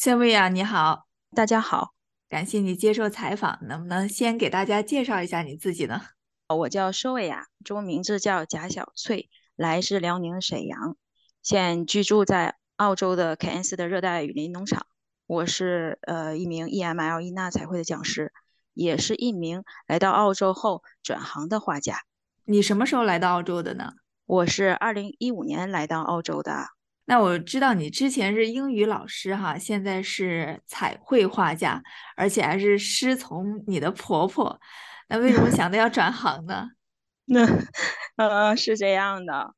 谢薇娅，你好，大家好，感谢你接受采访，能不能先给大家介绍一下你自己呢？我叫舒薇娅，中文名字叫贾小翠，来自辽宁沈阳，现居住在澳洲的凯恩斯的热带雨林农场。我是呃一名 EML 伊娜彩绘的讲师，也是一名来到澳洲后转行的画家。你什么时候来到澳洲的呢？我是二零一五年来到澳洲的。那我知道你之前是英语老师哈，现在是彩绘画家，而且还是师从你的婆婆。那为什么 想到要转行呢？那 呃是这样的，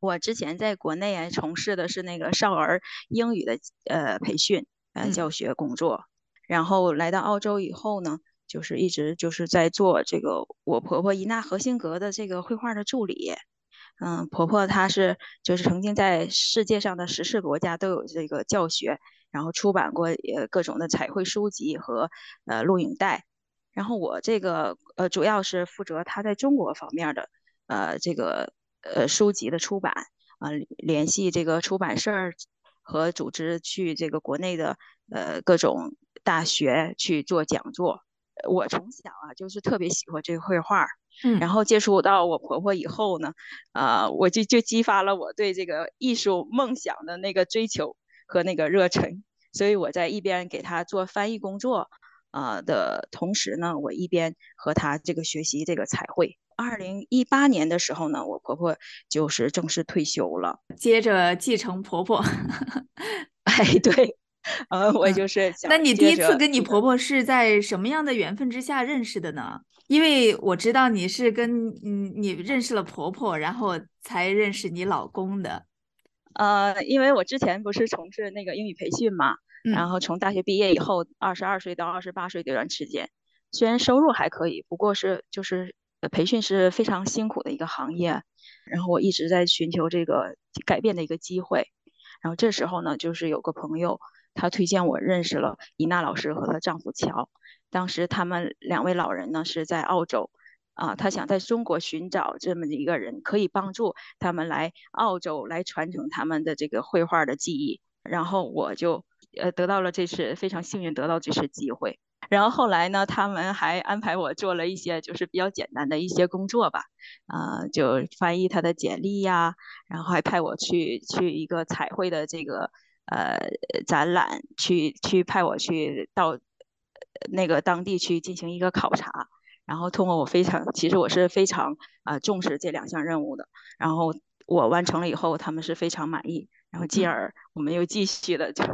我之前在国内从事的是那个少儿英语的呃培训呃教学工作，然后来到澳洲以后呢，就是一直就是在做这个我婆婆伊娜核心格的这个绘画的助理。嗯，婆婆她是就是曾经在世界上的十四国家都有这个教学，然后出版过呃各种的彩绘书籍和呃录影带。然后我这个呃主要是负责她在中国方面的呃这个呃书籍的出版啊，联系这个出版社和组织去这个国内的呃各种大学去做讲座。我从小啊就是特别喜欢这个绘画。嗯，然后接触到我婆婆以后呢，呃，我就就激发了我对这个艺术梦想的那个追求和那个热忱，所以我在一边给她做翻译工作，呃的同时呢，我一边和她这个学习这个彩绘。二零一八年的时候呢，我婆婆就是正式退休了，接着继承婆婆。哎，对，呃，我就是。那你第一次跟你婆婆是在什么样的缘分之下认识的呢？因为我知道你是跟嗯你认识了婆婆，然后才认识你老公的。呃，因为我之前不是从事那个英语培训嘛，然后从大学毕业以后，二十二岁到二十八岁这段时间，虽然收入还可以，不过是就是培训是非常辛苦的一个行业。然后我一直在寻求这个改变的一个机会。然后这时候呢，就是有个朋友他推荐我认识了伊娜老师和她丈夫乔。当时他们两位老人呢是在澳洲，啊，他想在中国寻找这么一个人，可以帮助他们来澳洲来传承他们的这个绘画的技艺。然后我就呃得到了这次非常幸运得到这次机会。然后后来呢，他们还安排我做了一些就是比较简单的一些工作吧，啊，就翻译他的简历呀，然后还派我去去一个彩绘的这个呃展览，去去派我去到。那个当地去进行一个考察，然后通过我非常，其实我是非常啊重视这两项任务的。然后我完成了以后，他们是非常满意，然后进而我们又继续的就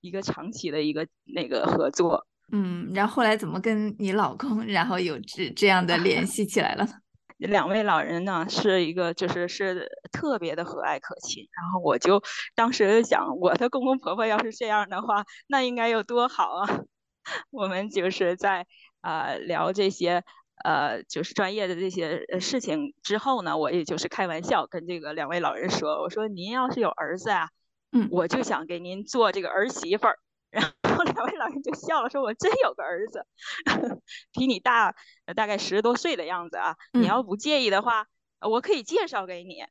一个长期的一个那个合作。嗯，然后后来怎么跟你老公，然后有这这样的联系起来了？两位老人呢是一个就是是特别的和蔼可亲，然后我就当时想，我的公公婆婆要是这样的话，那应该有多好啊！我们就是在呃聊这些呃就是专业的这些事情之后呢，我也就是开玩笑跟这个两位老人说，我说您要是有儿子啊，嗯，我就想给您做这个儿媳妇儿。然后两位老人就笑了，说我真有个儿子，比你大大概十多岁的样子啊，你要不介意的话，我可以介绍给你。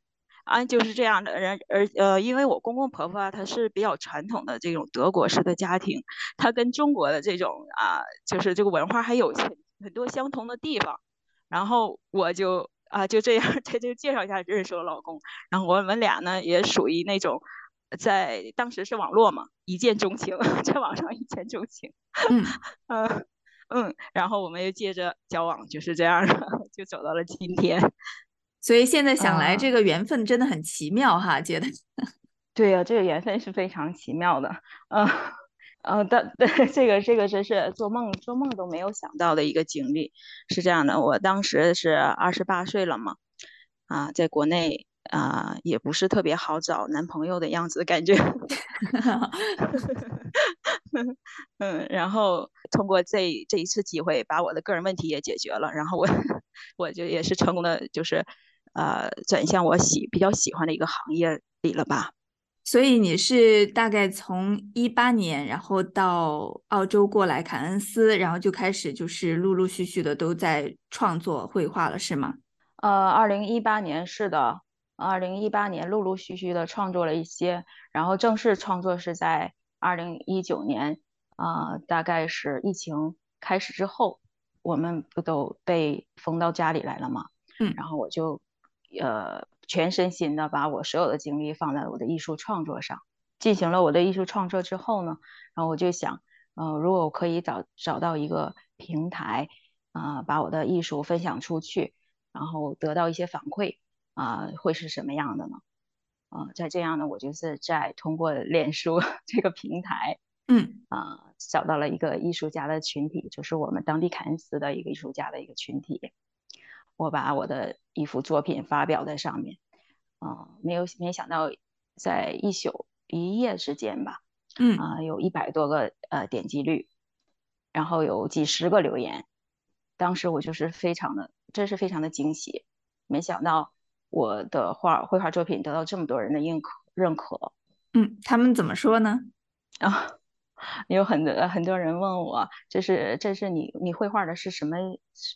啊，就是这样的人，而呃，因为我公公婆婆他是比较传统的这种德国式的家庭，他跟中国的这种啊，就是这个文化还有很很多相同的地方。然后我就啊就这样，他就介绍一下认识我老公。然后我们俩呢也属于那种在当时是网络嘛，一见钟情，在网上一见钟情。嗯 嗯嗯，然后我们又接着交往，就是这样的，就走到了今天。所以现在想来，这个缘分真的很奇妙哈，觉得。对呀，这个缘分是非常奇妙的，嗯，呃，但对这个这个真是做梦做梦都没有想到的一个经历。是这样的，我当时是二十八岁了嘛，啊，在国内啊也不是特别好找男朋友的样子，感觉。嗯，然后通过这这一次机会，把我的个人问题也解决了，然后我 我就也是成功的，就是。呃，转向我喜比较喜欢的一个行业里了吧？所以你是大概从一八年，然后到澳洲过来凯恩斯，然后就开始就是陆陆续续的都在创作绘画了，是吗？呃，二零一八年是的，二零一八年陆陆续续的创作了一些，然后正式创作是在二零一九年啊，大概是疫情开始之后，我们不都被封到家里来了吗？嗯，然后我就呃全身心的把我所有的精力放在我的艺术创作上，进行了我的艺术创作之后呢，然后我就想，呃，如果我可以找找到一个平台，啊，把我的艺术分享出去，然后得到一些反馈，啊，会是什么样的呢？啊，在这样呢，我就是在通过脸书 这个平台，嗯，啊，找到了一个艺术家的群体，就是我们当地凯恩斯的一个艺术家的一个群体。我把我的一幅作品发表在上面，啊，没有没想到，在一宿一夜之间吧，嗯，啊，有一百多个呃点击率，然后有几十个留言，当时我就是非常的，真是非常的惊喜，没想到。我的画绘画作品得到这么多人的认可，认可，嗯，他们怎么说呢？啊，有很多很多人问我，这是这是你你绘画的是什么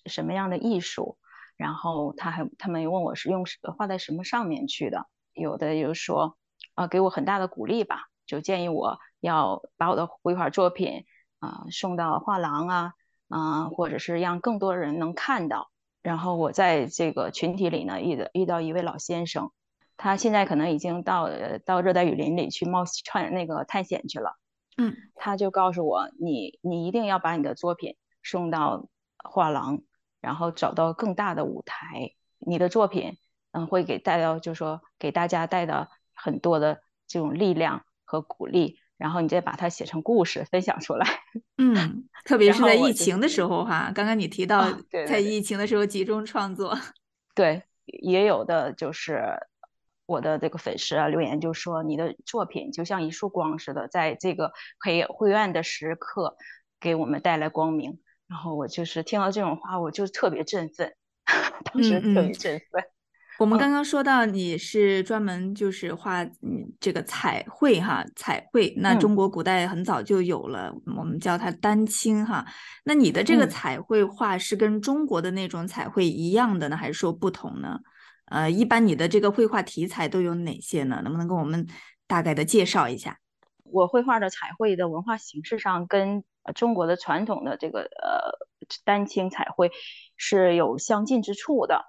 什么样的艺术？然后他还他们问我是用画在什么上面去的？有的就说啊，给我很大的鼓励吧，就建议我要把我的绘画作品啊送到画廊啊啊，或者是让更多人能看到。然后我在这个群体里呢，遇到遇到一位老先生，他现在可能已经到到热带雨林里去冒穿那个探险去了。嗯，他就告诉我，你你一定要把你的作品送到画廊，然后找到更大的舞台。你的作品，嗯，会给带到，就是说给大家带到很多的这种力量和鼓励。然后你再把它写成故事分享出来。嗯，特别是在疫情的时候哈，刚刚你提到在疫情的时候集中创作。对，也有的就是我的这个粉丝啊留言就说你的作品就像一束光似的，在这个黑灰暗的时刻给我们带来光明。然后我就是听到这种话，我就特别振奋，当时特别振奋。我们刚刚说到你是专门就是画嗯这个彩绘哈彩绘，那中国古代很早就有了，我们叫它丹青哈。那你的这个彩绘画是跟中国的那种彩绘一样的呢，还是说不同呢？呃，一般你的这个绘画题材都有哪些呢？能不能跟我们大概的介绍一下？我绘画的彩绘的文化形式上跟中国的传统的这个呃丹青彩绘是有相近之处的。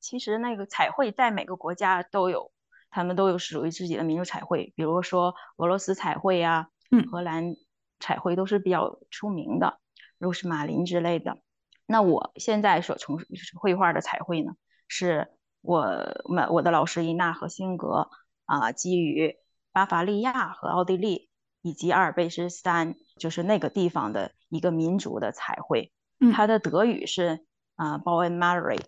其实那个彩绘在每个国家都有，他们都有属于自己的民族彩绘，比如说俄罗斯彩绘呀，嗯，荷兰彩绘都是比较出名的，如是马林之类的。那我现在所从事绘画的彩绘呢，是我们我的老师伊娜和辛格啊，基于巴伐利亚和奥地利以及阿尔卑斯山，就是那个地方的一个民族的彩绘，它的德语是啊 b o e n m a r y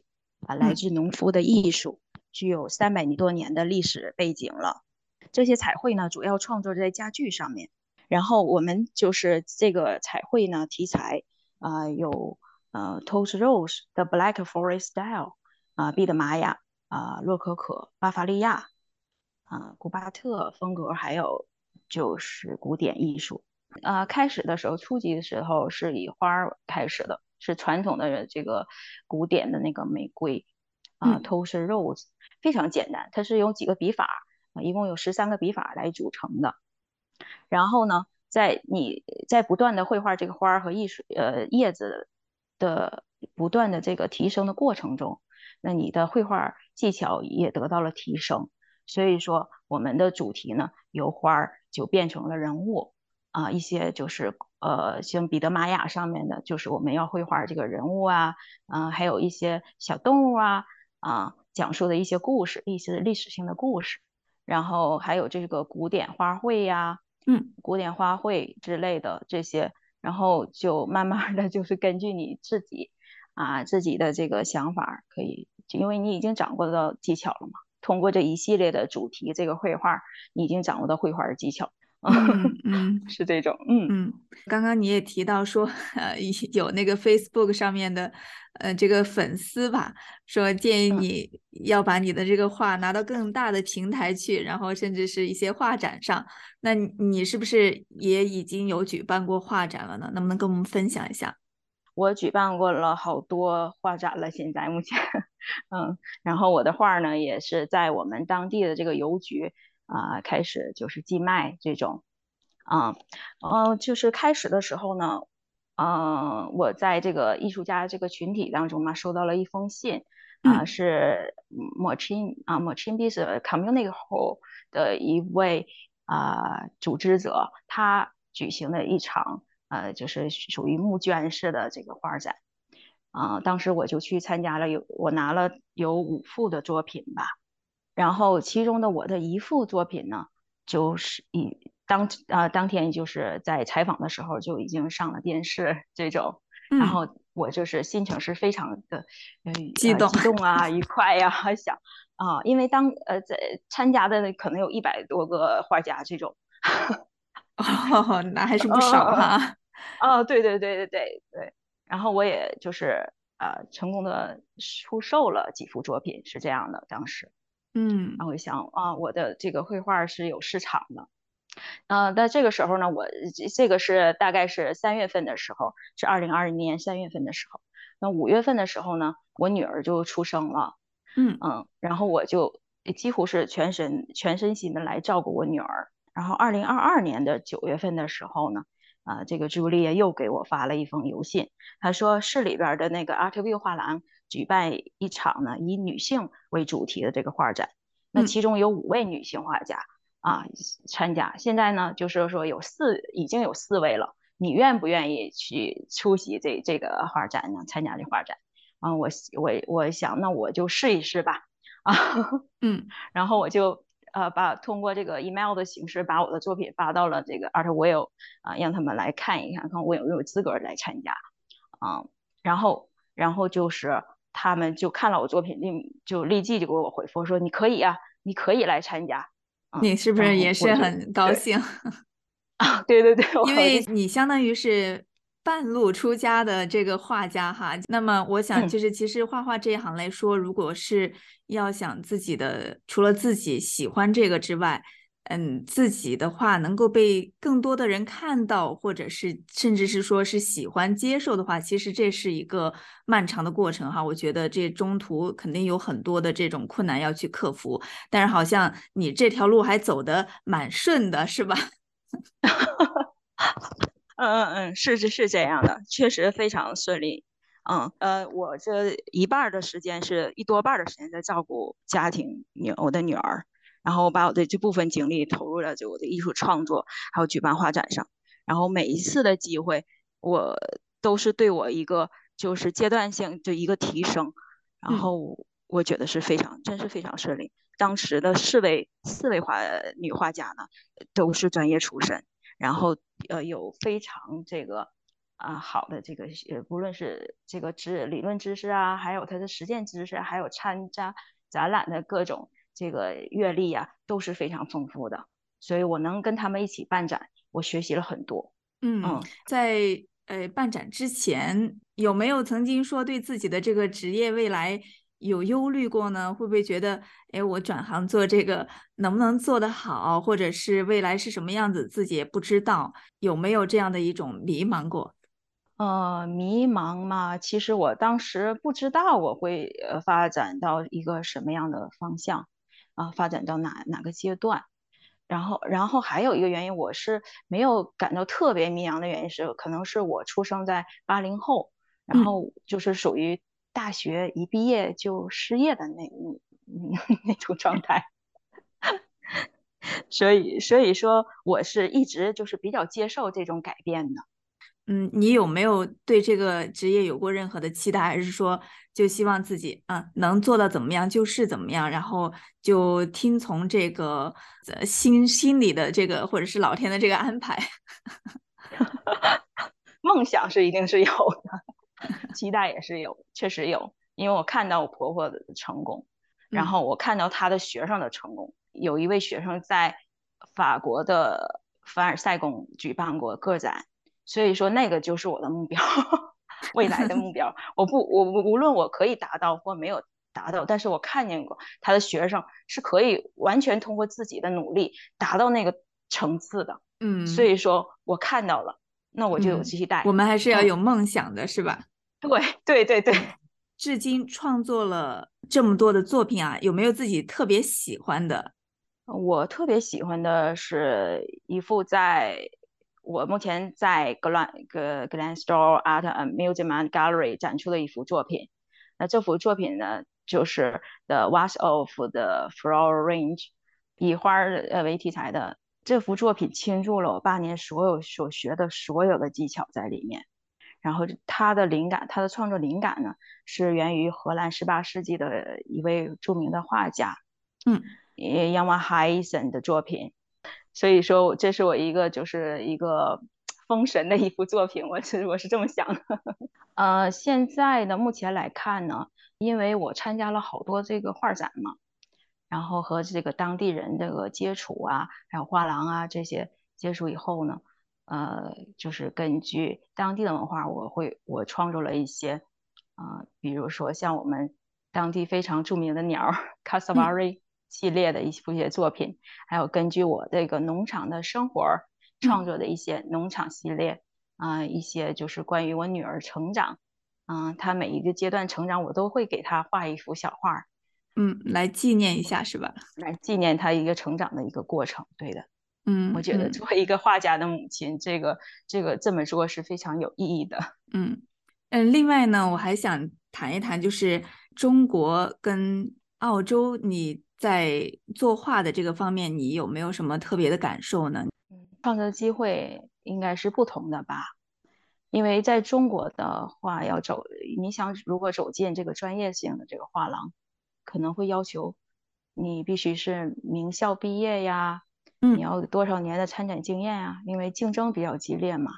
啊，来自农夫的艺术，具有三百多年的历史背景了。这些彩绘呢，主要创作在家具上面。然后我们就是这个彩绘呢，题材啊，有呃 t o s t Rose 的 Black Forest Style 啊，毕德玛雅啊，洛可可、巴伐利亚啊，古巴特风格，还有就是古典艺术。啊，开始的时候，初级的时候是以花儿开始的。是传统的这个古典的那个玫瑰啊 t o s t Rose 非常简单，它是用几个笔法啊，一共有十三个笔法来组成的。然后呢，在你在不断的绘画这个花儿和艺术呃叶子的不断的这个提升的过程中，那你的绘画技巧也得到了提升。所以说，我们的主题呢，由花儿就变成了人物。啊，一些就是呃，像彼得玛雅上面的，就是我们要绘画这个人物啊，嗯，还有一些小动物啊，啊，讲述的一些故事，一些历史性的故事，然后还有这个古典花卉呀，嗯，古典花卉之类的这些，然后就慢慢的就是根据你自己啊自己的这个想法，可以，因为你已经掌握到技巧了嘛，通过这一系列的主题，这个绘画，你已经掌握到绘画的技巧。嗯 嗯，是这种，嗯嗯，刚刚你也提到说，呃，有那个 Facebook 上面的，呃，这个粉丝吧，说建议你要把你的这个画拿到更大的平台去，然后甚至是一些画展上。那你是不是也已经有举办过画展了呢？能不能跟我们分享一下？我举办过了好多画展了，现在目前，嗯，然后我的画呢，也是在我们当地的这个邮局。啊，开始就是寄卖这种，啊，呃，就是开始的时候呢，嗯，我在这个艺术家这个群体当中嘛，收到了一封信，啊，是 Mochin 啊，Mochin b i s Community Hall 的一位啊组织者，他举行了一场呃，就是属于募捐式的这个画展，啊，当时我就去参加了，有我拿了有五幅的作品吧，然后其中的我的一幅作品呢，就是以。当啊，当天就是在采访的时候就已经上了电视这种，然后我就是心情是非常的激动激动啊，愉快呀，想啊，因为当呃在参加的可能有一百多个画家这种，哦，那还是不少哈。哦，对对对对对对，然后我也就是呃成功的出售了几幅作品，是这样的，当时，嗯，然后我想啊，我的这个绘画是有市场的。嗯，在这个时候呢，我这个是大概是三月份的时候，是二零二零年三月份的时候。那五月份的时候呢，我女儿就出生了，嗯嗯，然后我就几乎是全身全身心的来照顾我女儿。然后二零二二年的九月份的时候呢，啊，这个朱丽叶又给我发了一封邮信，她说市里边的那个 Art View 画廊举办一场呢以女性为主题的这个画展，那其中有五位女性画家。啊，参加现在呢，就是说有四，已经有四位了。你愿不愿意去出席这这个画展呢？参加这画展？啊，我我我想，那我就试一试吧。啊，嗯，然后我就呃把通过这个 email 的形式把我的作品发到了这个 Art Will 啊，让他们来看一看，看我有没有资格来参加。啊，然后然后就是他们就看了我作品，立就立即就给我回复说你可以啊，你可以来参加。你是不是也是很高兴 啊？对对对，因为你相当于是半路出家的这个画家哈。那么我想，就是其实画画这一行来说，如果是要想自己的，除了自己喜欢这个之外。嗯，自己的话能够被更多的人看到，或者是甚至是说是喜欢接受的话，其实这是一个漫长的过程哈。我觉得这中途肯定有很多的这种困难要去克服，但是好像你这条路还走得蛮顺的，是吧？嗯嗯嗯，是是是这样的，确实非常顺利。嗯呃，我这一半的时间是一多半的时间在照顾家庭女我的女儿。然后把我的这部分精力投入了就我的艺术创作，还有举办画展上。然后每一次的机会，我都是对我一个就是阶段性就一个提升。然后我觉得是非常，真是非常顺利。当时的四位四位画女画家呢，都是专业出身，然后呃有非常这个啊好的这个呃不论是这个知理论知识啊，还有他的实践知识，还有参加展览的各种。这个阅历啊都是非常丰富的，所以我能跟他们一起办展，我学习了很多。嗯，在呃办展之前，有没有曾经说对自己的这个职业未来有忧虑过呢？会不会觉得，哎，我转行做这个能不能做得好，或者是未来是什么样子，自己也不知道，有没有这样的一种迷茫过？呃，迷茫嘛，其实我当时不知道我会呃发展到一个什么样的方向。啊，发展到哪哪个阶段？然后，然后还有一个原因，我是没有感到特别迷茫的原因是，可能是我出生在八零后，然后就是属于大学一毕业就失业的那那那种状态，所以，所以说我是一直就是比较接受这种改变的。嗯，你有没有对这个职业有过任何的期待，还是说就希望自己啊能做到怎么样就是怎么样，然后就听从这个心心里的这个或者是老天的这个安排？梦想是一定是有的，期待也是有，确实有，因为我看到我婆婆的成功，然后我看到她的学生的成功，有一位学生在法国的凡尔赛宫举办过个展。所以说，那个就是我的目标，未来的目标。我不，我无论我可以达到或没有达到，但是我看见过他的学生是可以完全通过自己的努力达到那个层次的。嗯，所以说我看到了，那我就有期待。我们还是要有梦想的，是吧？对，对，对，对。至今创作了这么多的作品啊，有没有自己特别喜欢的？我特别喜欢的是一幅在我目前在格兰格格兰 store art museum and gallery 展出的一幅作品。那这幅作品呢，就是 the Wash of the flower range，以花呃为题材的这幅作品倾注了我八年所有所学的所有的技巧在里面。然后他的灵感，他的创作灵感呢，是源于荷兰十八世纪的一位著名的画家。嗯。杨万海森的作品，所以说这是我一个就是一个封神的一幅作品，我是我是这么想的。呃，现在呢，目前来看呢，因为我参加了好多这个画展嘛，然后和这个当地人这个接触啊，还有画廊啊这些接触以后呢，呃，就是根据当地的文化，我会我创作了一些，啊，比如说像我们当地非常著名的鸟 cassowary。系列的一些一些作品，还有根据我这个农场的生活创作的一些农场系列啊，一些就是关于我女儿成长，嗯，她每一个阶段成长，我都会给她画一幅小画，嗯，来纪念一下是吧？来纪念她一个成长的一个过程，对的，嗯，我觉得作为一个画家的母亲，这个这个这么做是非常有意义的，嗯嗯，另外呢，我还想谈一谈，就是中国跟澳洲你。在作画的这个方面，你有没有什么特别的感受呢？创作机会应该是不同的吧，因为在中国的话，要走，你想如果走进这个专业性的这个画廊，可能会要求你必须是名校毕业呀，嗯，你要多少年的参展经验啊？因为竞争比较激烈嘛，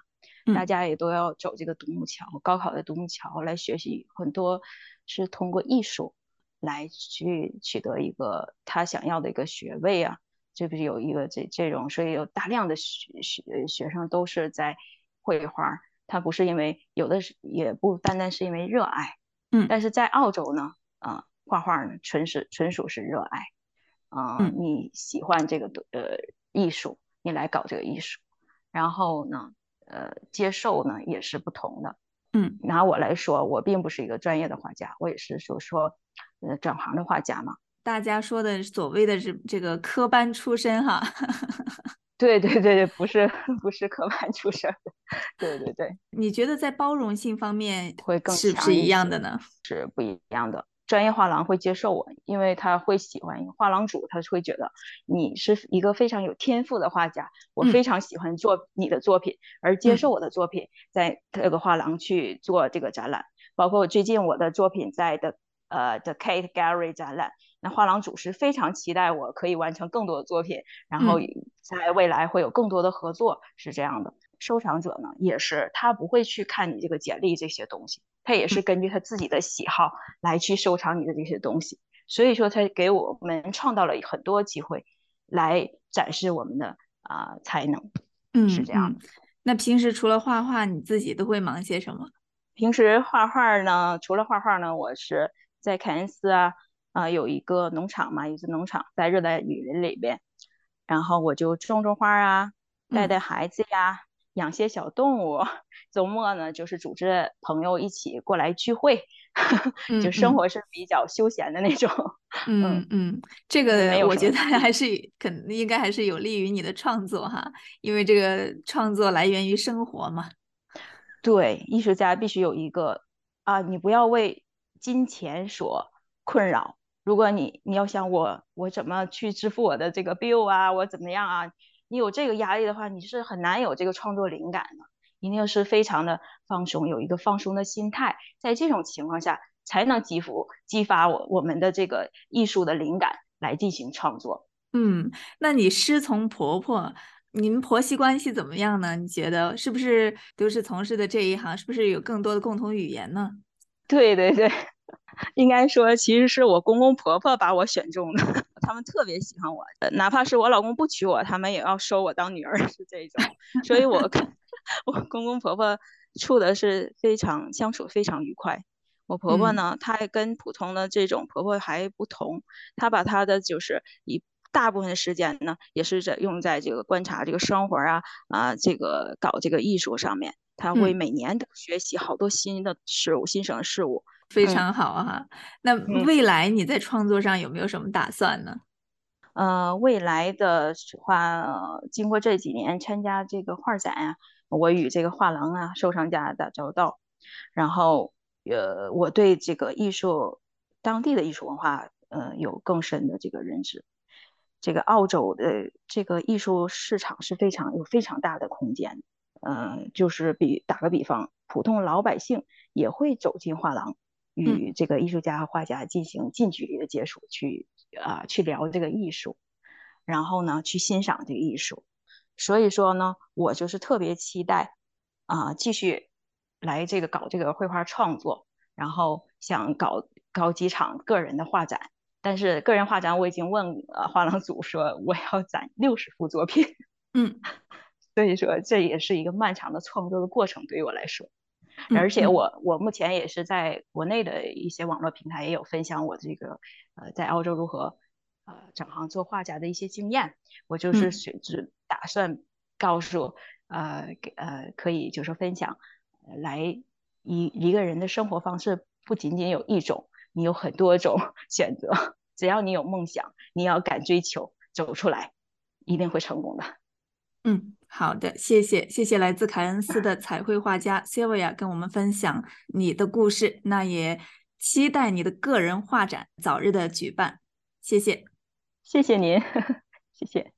大家也都要走这个独木桥，高考的独木桥来学习，很多是通过艺术。来去取得一个他想要的一个学位啊，这不是有一个这这种，所以有大量的学学学生都是在绘画，他不是因为有的是也不单单是因为热爱，嗯，但是在澳洲呢，啊，画画呢纯是纯属是热爱，啊，你喜欢这个呃艺术，你来搞这个艺术，然后呢，呃，接受呢也是不同的，嗯，拿我来说，我并不是一个专业的画家，我也是说说。呃，转行的画家嘛，大家说的所谓的这这个科班出身哈，对对对对，不是不是科班出身，对对对。你觉得在包容性方面会更是不是一样的呢？是不一样的。专业画廊会接受我，因为他会喜欢画廊主，他会觉得你是一个非常有天赋的画家，我非常喜欢做你的作品，而接受我的作品在这个画廊去做这个展览，包括最近我的作品在的。呃，The Kate Gallery 展览，那画廊主是非常期待我可以完成更多的作品，然后在未来会有更多的合作，是这样的。收藏者呢，也是他不会去看你这个简历这些东西，他也是根据他自己的喜好来去收藏你的这些东西，所以说他给我们创造了很多机会来展示我们的啊才能，嗯，是这样的。那平时除了画画，你自己都会忙些什么？平时画画呢，除了画画呢，我是。在凯恩斯啊，啊有一个农场嘛，一个农场在热带雨林里边，然后我就种种花啊，带带孩子呀，养些小动物。周末呢，就是组织朋友一起过来聚会，就生活是比较休闲的那种。嗯嗯，这个我觉得还是肯应该还是有利于你的创作哈，因为这个创作来源于生活嘛。对，艺术家必须有一个啊，你不要为。金钱所困扰。如果你你要想我我怎么去支付我的这个 bill 啊，我怎么样啊？你有这个压力的话，你是很难有这个创作灵感的。一定是非常的放松，有一个放松的心态，在这种情况下才能激发激发我我们的这个艺术的灵感来进行创作。嗯，那你师从婆婆，你们婆媳关系怎么样呢？你觉得是不是都是从事的这一行？是不是有更多的共同语言呢？对对对。应该说，其实是我公公婆婆把我选中的，他们特别喜欢我，哪怕是我老公不娶我，他们也要收我当女儿，是这种。所以我跟 我公公婆婆处的是非常相处非常愉快。我婆婆呢，她跟普通的这种婆婆还不同，她把她的就是一大部分时间呢，也是在用在这个观察这个生活啊啊，这个搞这个艺术上面。她会每年都学习好多新的事物、新生事物。非常好哈，那未来你在创作上有没有什么打算呢？呃，未来的话，经过这几年参加这个画展啊，我与这个画廊啊、收藏家打交道，然后呃，我对这个艺术当地的艺术文化，呃，有更深的这个认知。这个澳洲的这个艺术市场是非常有非常大的空间，嗯，就是比打个比方，普通老百姓也会走进画廊，与这个艺术家和画家进行近距离的接触，去啊去聊这个艺术，然后呢去欣赏这个艺术。所以说呢，我就是特别期待啊继续来这个搞这个绘画创作，然后想搞搞几场个人的画展。但是个人画展，我已经问呃画廊组说我要展六十幅作品，嗯，所以说这也是一个漫长的创作的过程对于我来说，而且我我目前也是在国内的一些网络平台也有分享我这个呃在澳洲如何呃转行做画家的一些经验，我就是选只打算告诉呃呃可以就是分享来一一个人的生活方式不仅仅有一种。你有很多种 选择，只要你有梦想，你要敢追求，走出来，一定会成功的。嗯，好的，谢谢，谢谢来自凯恩斯的彩绘画家 Sylvia 跟我们分享你的故事。那也期待你的个人画展早日的举办。谢谢，谢谢您，谢谢。